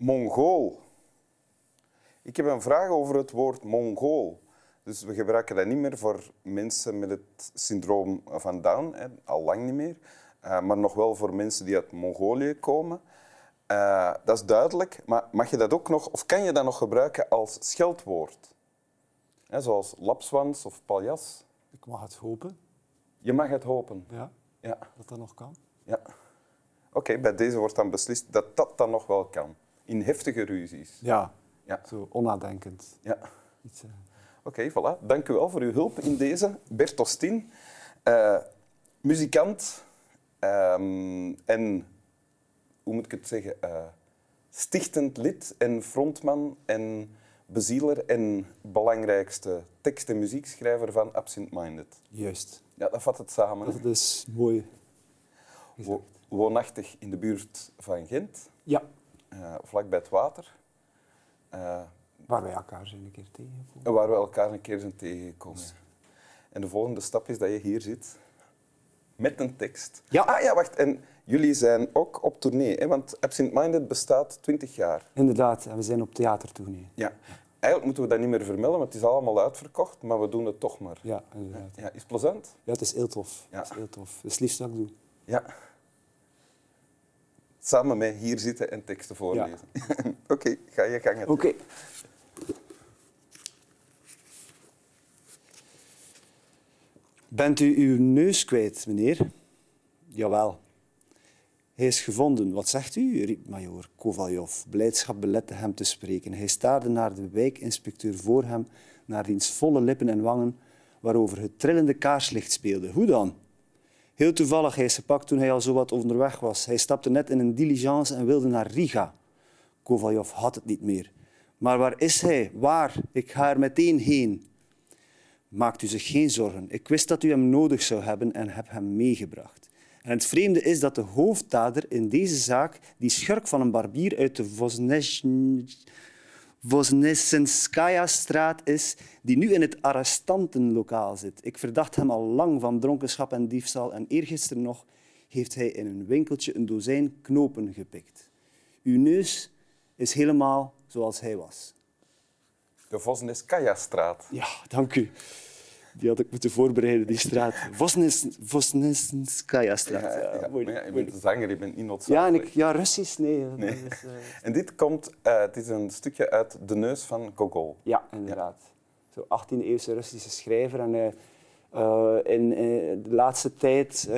Mongool. Ik heb een vraag over het woord Mongool. Dus we gebruiken dat niet meer voor mensen met het syndroom van Down, hè, al lang niet meer. Uh, maar nog wel voor mensen die uit Mongolië komen. Uh, dat is duidelijk, maar mag je dat ook nog, of kan je dat nog gebruiken als scheldwoord? Hè, zoals lapswans of paljas? Ik mag het hopen. Je mag het hopen? Ja, ja. dat dat nog kan. Ja. Oké, bij deze wordt dan beslist dat dat dan nog wel kan. In heftige ruzies. Ja, ja. zo onnadenkend. Ja. Iets, uh... Oké, voilà. Dank u wel voor uw hulp in deze. Bert Ostin, uh, muzikant um, en, hoe moet ik het zeggen, uh, stichtend lid en frontman en bezieler en belangrijkste tekst- en muziekschrijver van Absent Minded. Juist. Ja, dat vat het samen. Dat is mooi. Wo woonachtig in de buurt van Gent. Ja. Uh, vlak bij het water. Uh, waar wij elkaar zijn een keer tegengekomen. Waar we elkaar een keer zijn tegengekomen. En de volgende stap is dat je hier zit met een tekst. Ja. Ah ja, wacht. En jullie zijn ook op tournee, hè? want Absent Minded bestaat 20 jaar. Inderdaad, en we zijn op theatertournee. Ja. Eigenlijk moeten we dat niet meer vermelden, want het is allemaal uitverkocht, maar we doen het toch maar. Ja, inderdaad. Ja, is het plezant? Ja, het is heel tof. Ja. Het is heel tof. Het is het liefst ik doe. Ja. Samen met hier zitten en teksten voorlezen. Ja. Oké, okay, ga je gang. Oké. Okay. Bent u uw neus kwijt, meneer? Jawel. Hij is gevonden. Wat zegt u? riep majoor Kovaljov. Blijdschap belette hem te spreken. Hij staarde naar de wijkinspecteur voor hem, naar diens volle lippen en wangen, waarover het trillende kaarslicht speelde. Hoe dan? Heel toevallig, hij is gepakt toen hij al zo wat onderweg was. Hij stapte net in een diligence en wilde naar Riga. Kovaljov had het niet meer. Maar waar is hij? Waar? Ik ga er meteen heen. Maakt u zich geen zorgen. Ik wist dat u hem nodig zou hebben en heb hem meegebracht. En het vreemde is dat de hoofddader in deze zaak die schurk van een barbier uit de Vosnesenskaya-straat is, die nu in het arrestantenlokaal zit. Ik verdacht hem al lang van dronkenschap en diefstal en eergisteren nog heeft hij in een winkeltje een dozijn knopen gepikt. Uw neus is helemaal zoals hij was. De Vosneskaya-straat. Ja, dank u. Die had ik moeten voorbereiden, die straat. Vosnesenskaya-straat. Ja, ja, ja. ja, je bent zanger, je bent niet noodzakelijk. Ja, en ik, ja Russisch, nee. nee. Is, uh... En dit komt, uh, het is een stukje uit De Neus van Gogol. Ja, inderdaad. Zo 18e-eeuwse Russische schrijver. En, uh, in, in, de laatste tijd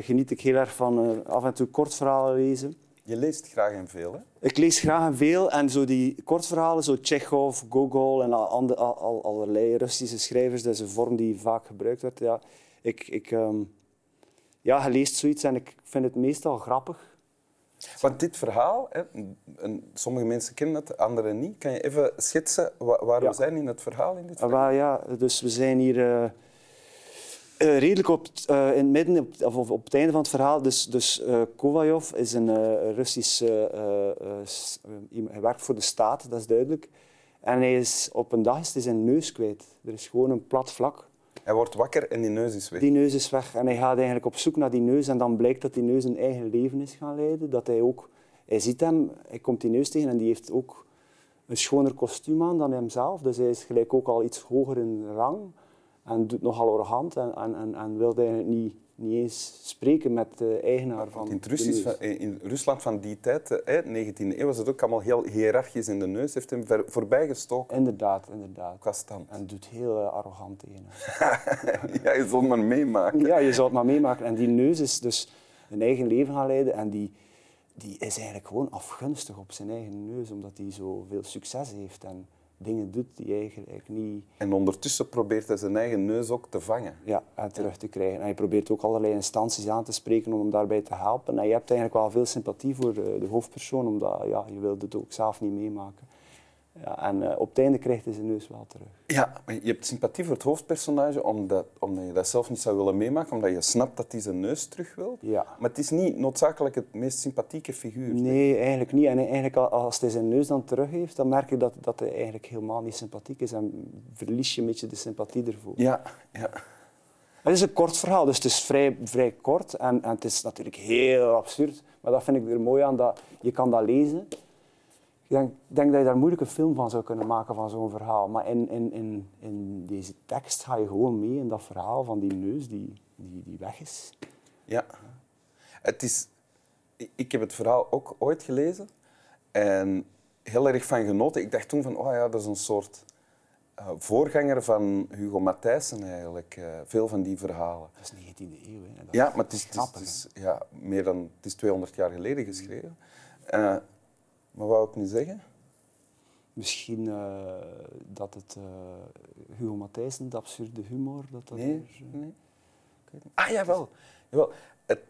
geniet ik heel erg van af en toe kortverhalen lezen. Je leest graag en veel, hè? Ik lees graag en veel. En zo die kortverhalen, zo Chekhov, Gogol en al, al, allerlei Russische schrijvers, dat is een vorm die vaak gebruikt wordt. Ja, ik, ik, um, ja, je leest zoiets en ik vind het meestal grappig. Want dit verhaal, hè, en sommige mensen kennen het, anderen niet. Kan je even schetsen waar ja. we zijn in het verhaal? In dit verhaal? Ja, dus we zijn hier... Uh, uh, redelijk op, uh, in het midden, op, of op het einde van het verhaal. Dus, dus uh, Kovalyov is een Russisch... hij werkt voor de staat, dat is duidelijk. En hij is, op een dag is hij zijn neus kwijt. Er is gewoon een plat vlak. Hij wordt wakker en die neus is weg. Die neus is weg. En hij gaat eigenlijk op zoek naar die neus. En dan blijkt dat die neus een eigen leven is gaan leiden. Dat hij ook... Hij ziet hem, hij komt die neus tegen en die heeft ook een schoner kostuum aan dan hemzelf. Dus hij is gelijk ook al iets hoger in rang en doet nogal arrogant en, en, en, en wil eigenlijk niet, niet eens spreken met de eigenaar van in van, in Rusland van die tijd, de 19e eeuw, was het ook allemaal heel hiërarchisch in de neus. Heeft hem ver, voorbijgestoken. Inderdaad, inderdaad. Qua stand. En doet heel uh, arrogant tegen ja, je zal het maar meemaken. Ja, je zal het maar meemaken. En die neus is dus een eigen leven gaan leiden en die, die is eigenlijk gewoon afgunstig op zijn eigen neus, omdat hij zoveel succes heeft. En, dingen doet die hij eigenlijk niet... En ondertussen probeert hij zijn eigen neus ook te vangen. Ja, en terug te krijgen. En hij probeert ook allerlei instanties aan te spreken om hem daarbij te helpen. En je hebt eigenlijk wel veel sympathie voor de, de hoofdpersoon, omdat ja, je wilt het ook zelf niet meemaken. Ja, en uh, op het einde krijgt hij zijn neus wel terug. Ja, maar je hebt sympathie voor het hoofdpersonage omdat, omdat je dat zelf niet zou willen meemaken, omdat je snapt dat hij zijn neus terug wil. Ja. Maar het is niet noodzakelijk het meest sympathieke figuur. Nee, eigenlijk niet. En eigenlijk als hij zijn neus dan terug heeft, dan merk je dat, dat hij eigenlijk helemaal niet sympathiek is en verlies je een beetje de sympathie ervoor. Ja, ja. Het is een kort verhaal, dus het is vrij, vrij kort en, en het is natuurlijk heel absurd. Maar dat vind ik er mooi aan, dat je kan dat lezen Ik denk, denk dat je daar moeilijk een film van zou kunnen maken van zo'n verhaal. Maar in, in, in, in deze tekst ga je gewoon mee in dat verhaal van die neus die, die, die weg is. Ja. Het is, ik- heb het verhaal ook ooit gelezen en heel erg van genoten. Ik dacht toen van, oh ja, dat is een soort eh, voorganger van Hugo Matthijssen eigenlijk. eh, veel van die verhalen. Dat is 19e eeuw. Hè. Dat Ja, maar het is, het is, grappig, het is, ja, meer dan, het is 200 jaar geleden geschreven. Eh, maar wat wou ik nu zeggen? Misschien eh, dat het eh, Hugo Matthijssen, de absurde humor, dat dat Nee, er, eh, nee. Ah, jawel. jawel. Het,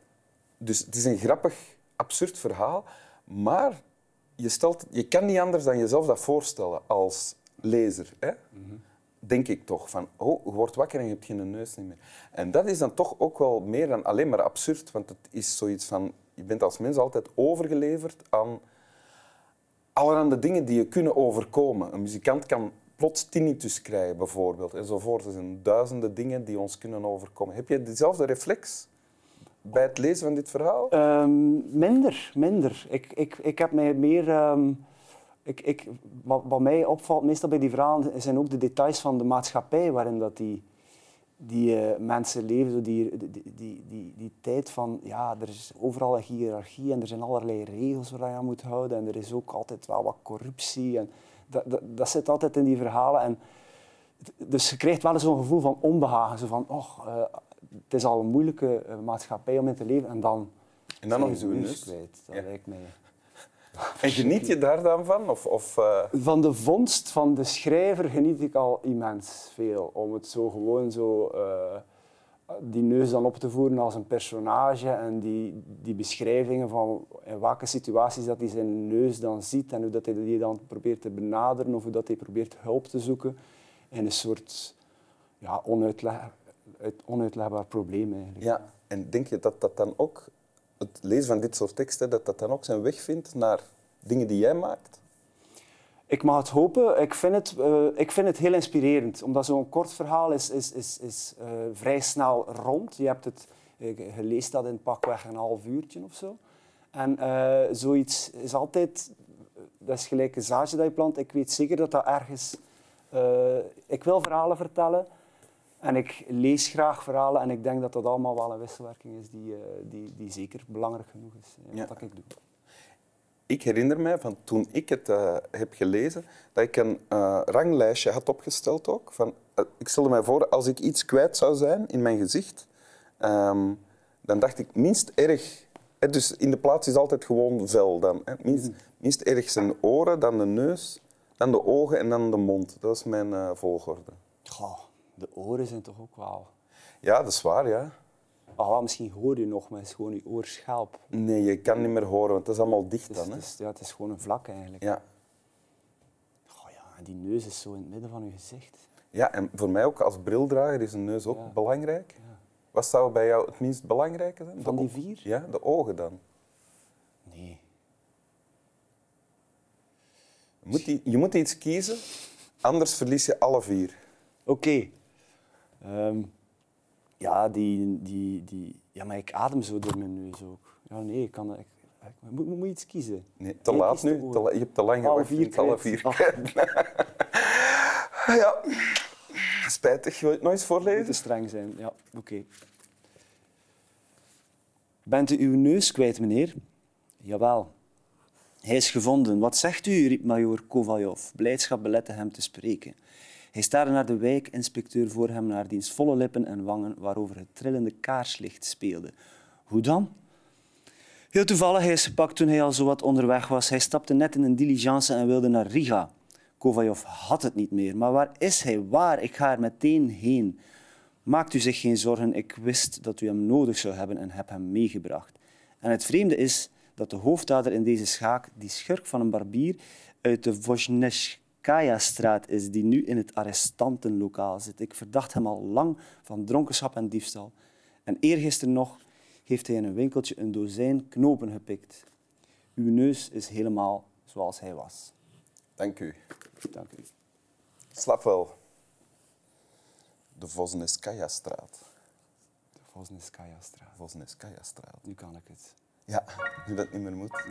dus het is een grappig, absurd verhaal, maar je, stelt, je kan niet anders dan jezelf dat voorstellen als lezer. Hè? Denk ik toch. Van, oh, je wordt wakker en je hebt geen neus niet meer. En dat is dan toch ook wel meer dan alleen maar absurd, want het is zoiets van, je bent als mens altijd overgeleverd aan allerhande dingen die je kunnen overkomen. Een muzikant kan plots tinnitus krijgen, bijvoorbeeld, enzovoort. Er zijn duizenden dingen die ons kunnen overkomen. Heb je dezelfde reflex bij het lezen van dit verhaal? Ehm, minder, minder. Ik, ik, ik heb mij meer... ehm, ik, ik, wat, mij opvalt, meestal bij die verhalen, zijn ook de details van de maatschappij waarin dat die, die eh, mensen leven. Zo Die, die, die, die, die tijd van, ja, er is overal een hiërarchie en er zijn allerlei regels waar je aan moet houden. En er is ook altijd wel wat corruptie. En dat, dat, dat zit altijd in die verhalen. En, dus je krijgt wel eens zo'n gevoel van onbehagen. Zo van, oh, eh, het is al een moeilijke eh, maatschappij om in te leven. En dan, En dan nog neus. kwijt. Dat Ja. lijkt mij... En geniet je daar dan van? Of, of, eh, Van de vondst van de schrijver geniet ik al immens veel. Om het zo gewoon zo... eh, die neus dan op te voeren als een personage en die, die beschrijvingen van in welke situaties dat hij zijn neus dan ziet en hoe dat hij die dan probeert te benaderen of hoe dat hij probeert hulp te zoeken in een soort ja, onuitleg, uit- onuitlegbaar probleem eigenlijk. ja. En denk je dat dat dan ook, het lezen van dit soort teksten, dat dat dan ook zijn weg vindt naar dingen die jij maakt? Ik mag het hopen. Ik vind het, eh, ik vind het heel inspirerend. Omdat zo'n kort verhaal is, is, is, is eh, vrij snel rond. Je, hebt het, je je leest dat in pakweg een half uurtje of zo. En eh, zoiets is altijd... Dat is gelijk een zaadje dat je plant. Ik weet zeker dat dat ergens... eh, ik wil verhalen vertellen. En ik lees graag verhalen. En ik denk dat dat allemaal wel een wisselwerking is die, eh, die, die zeker belangrijk genoeg is. in Ja. Wat ik doe. Ik herinner mij van toen ik het eh, heb gelezen, dat ik een eh, ranglijstje had opgesteld ook. Van, eh, ik stelde mij voor, als ik iets kwijt zou zijn in mijn gezicht, ehm, dan dacht ik minst erg... hè, dus in de plaats is altijd gewoon vel dan. Hè, minst, minst erg zijn oren, dan de neus, dan de ogen en dan de mond. Dat is mijn eh, volgorde. Goh, de oren zijn toch ook wel... Ja, dat is waar, ja. Ah, misschien hoor je nog, maar het is gewoon je oorschelp. Nee, je kan niet meer horen, want dat is allemaal dicht Dus dan. Hè. het, is, ja, het is gewoon een vlak eigenlijk. Ja. Goh, ja, die neus is zo in het midden van je gezicht. ja, en voor mij ook als brildrager is een neus ook Ja. belangrijk. Ja. Wat zou bij jou het minst belangrijke zijn? Van De die vier? Ja, de ogen dan. Nee. Je moet, i- je moet iets kiezen, anders verlies je alle vier. Oké. Ehm, ja, die, die, die... Ja, maar ik adem zo door mijn neus ook. Ja, nee, ik kan... Ik, ik, moet, moet je iets kiezen? Nee, te Nee, laat nu. ogen. Te la- je hebt te lang gewacht. vier alle vier Ah. ja. Spijtig. Wil je het nog eens Moet voorlezen? te streng zijn, ja. Oké. Bent u uw neus kwijt, meneer? Jawel. Hij is gevonden. Wat zegt u? riep majoor Kovaljov. Blijdschap belette hem te spreken. Hij staarde naar de wijkinspecteur voor hem, naar diens volle lippen en wangen waarover het trillende kaarslicht speelde. Hoe dan? Heel toevallig, hij is gepakt toen hij al zo wat onderweg was. Hij stapte net in een diligence en wilde naar Riga. Kovaljov had het niet meer. Maar waar is hij? Waar? Ik ga er meteen heen. Maakt u zich geen zorgen, ik wist dat u hem nodig zou hebben en heb hem meegebracht. En het vreemde is dat de hoofddader in deze schaak die schurk van een barbier uit de Vozhneskaya-straat is, die nu in het arrestantenlokaal zit. Ik verdacht hem al lang van dronkenschap en diefstal. En eergisteren nog heeft hij in een winkeltje een dozijn knopen gepikt. Uw neus is helemaal zoals hij was. Dank u. Dank u. Slap wel. De Vosneskaya-straat. De Vozhneskaya-straat. Vosneskaya-straat. Nu kan ik het. Ja, nu dat niet meer moet.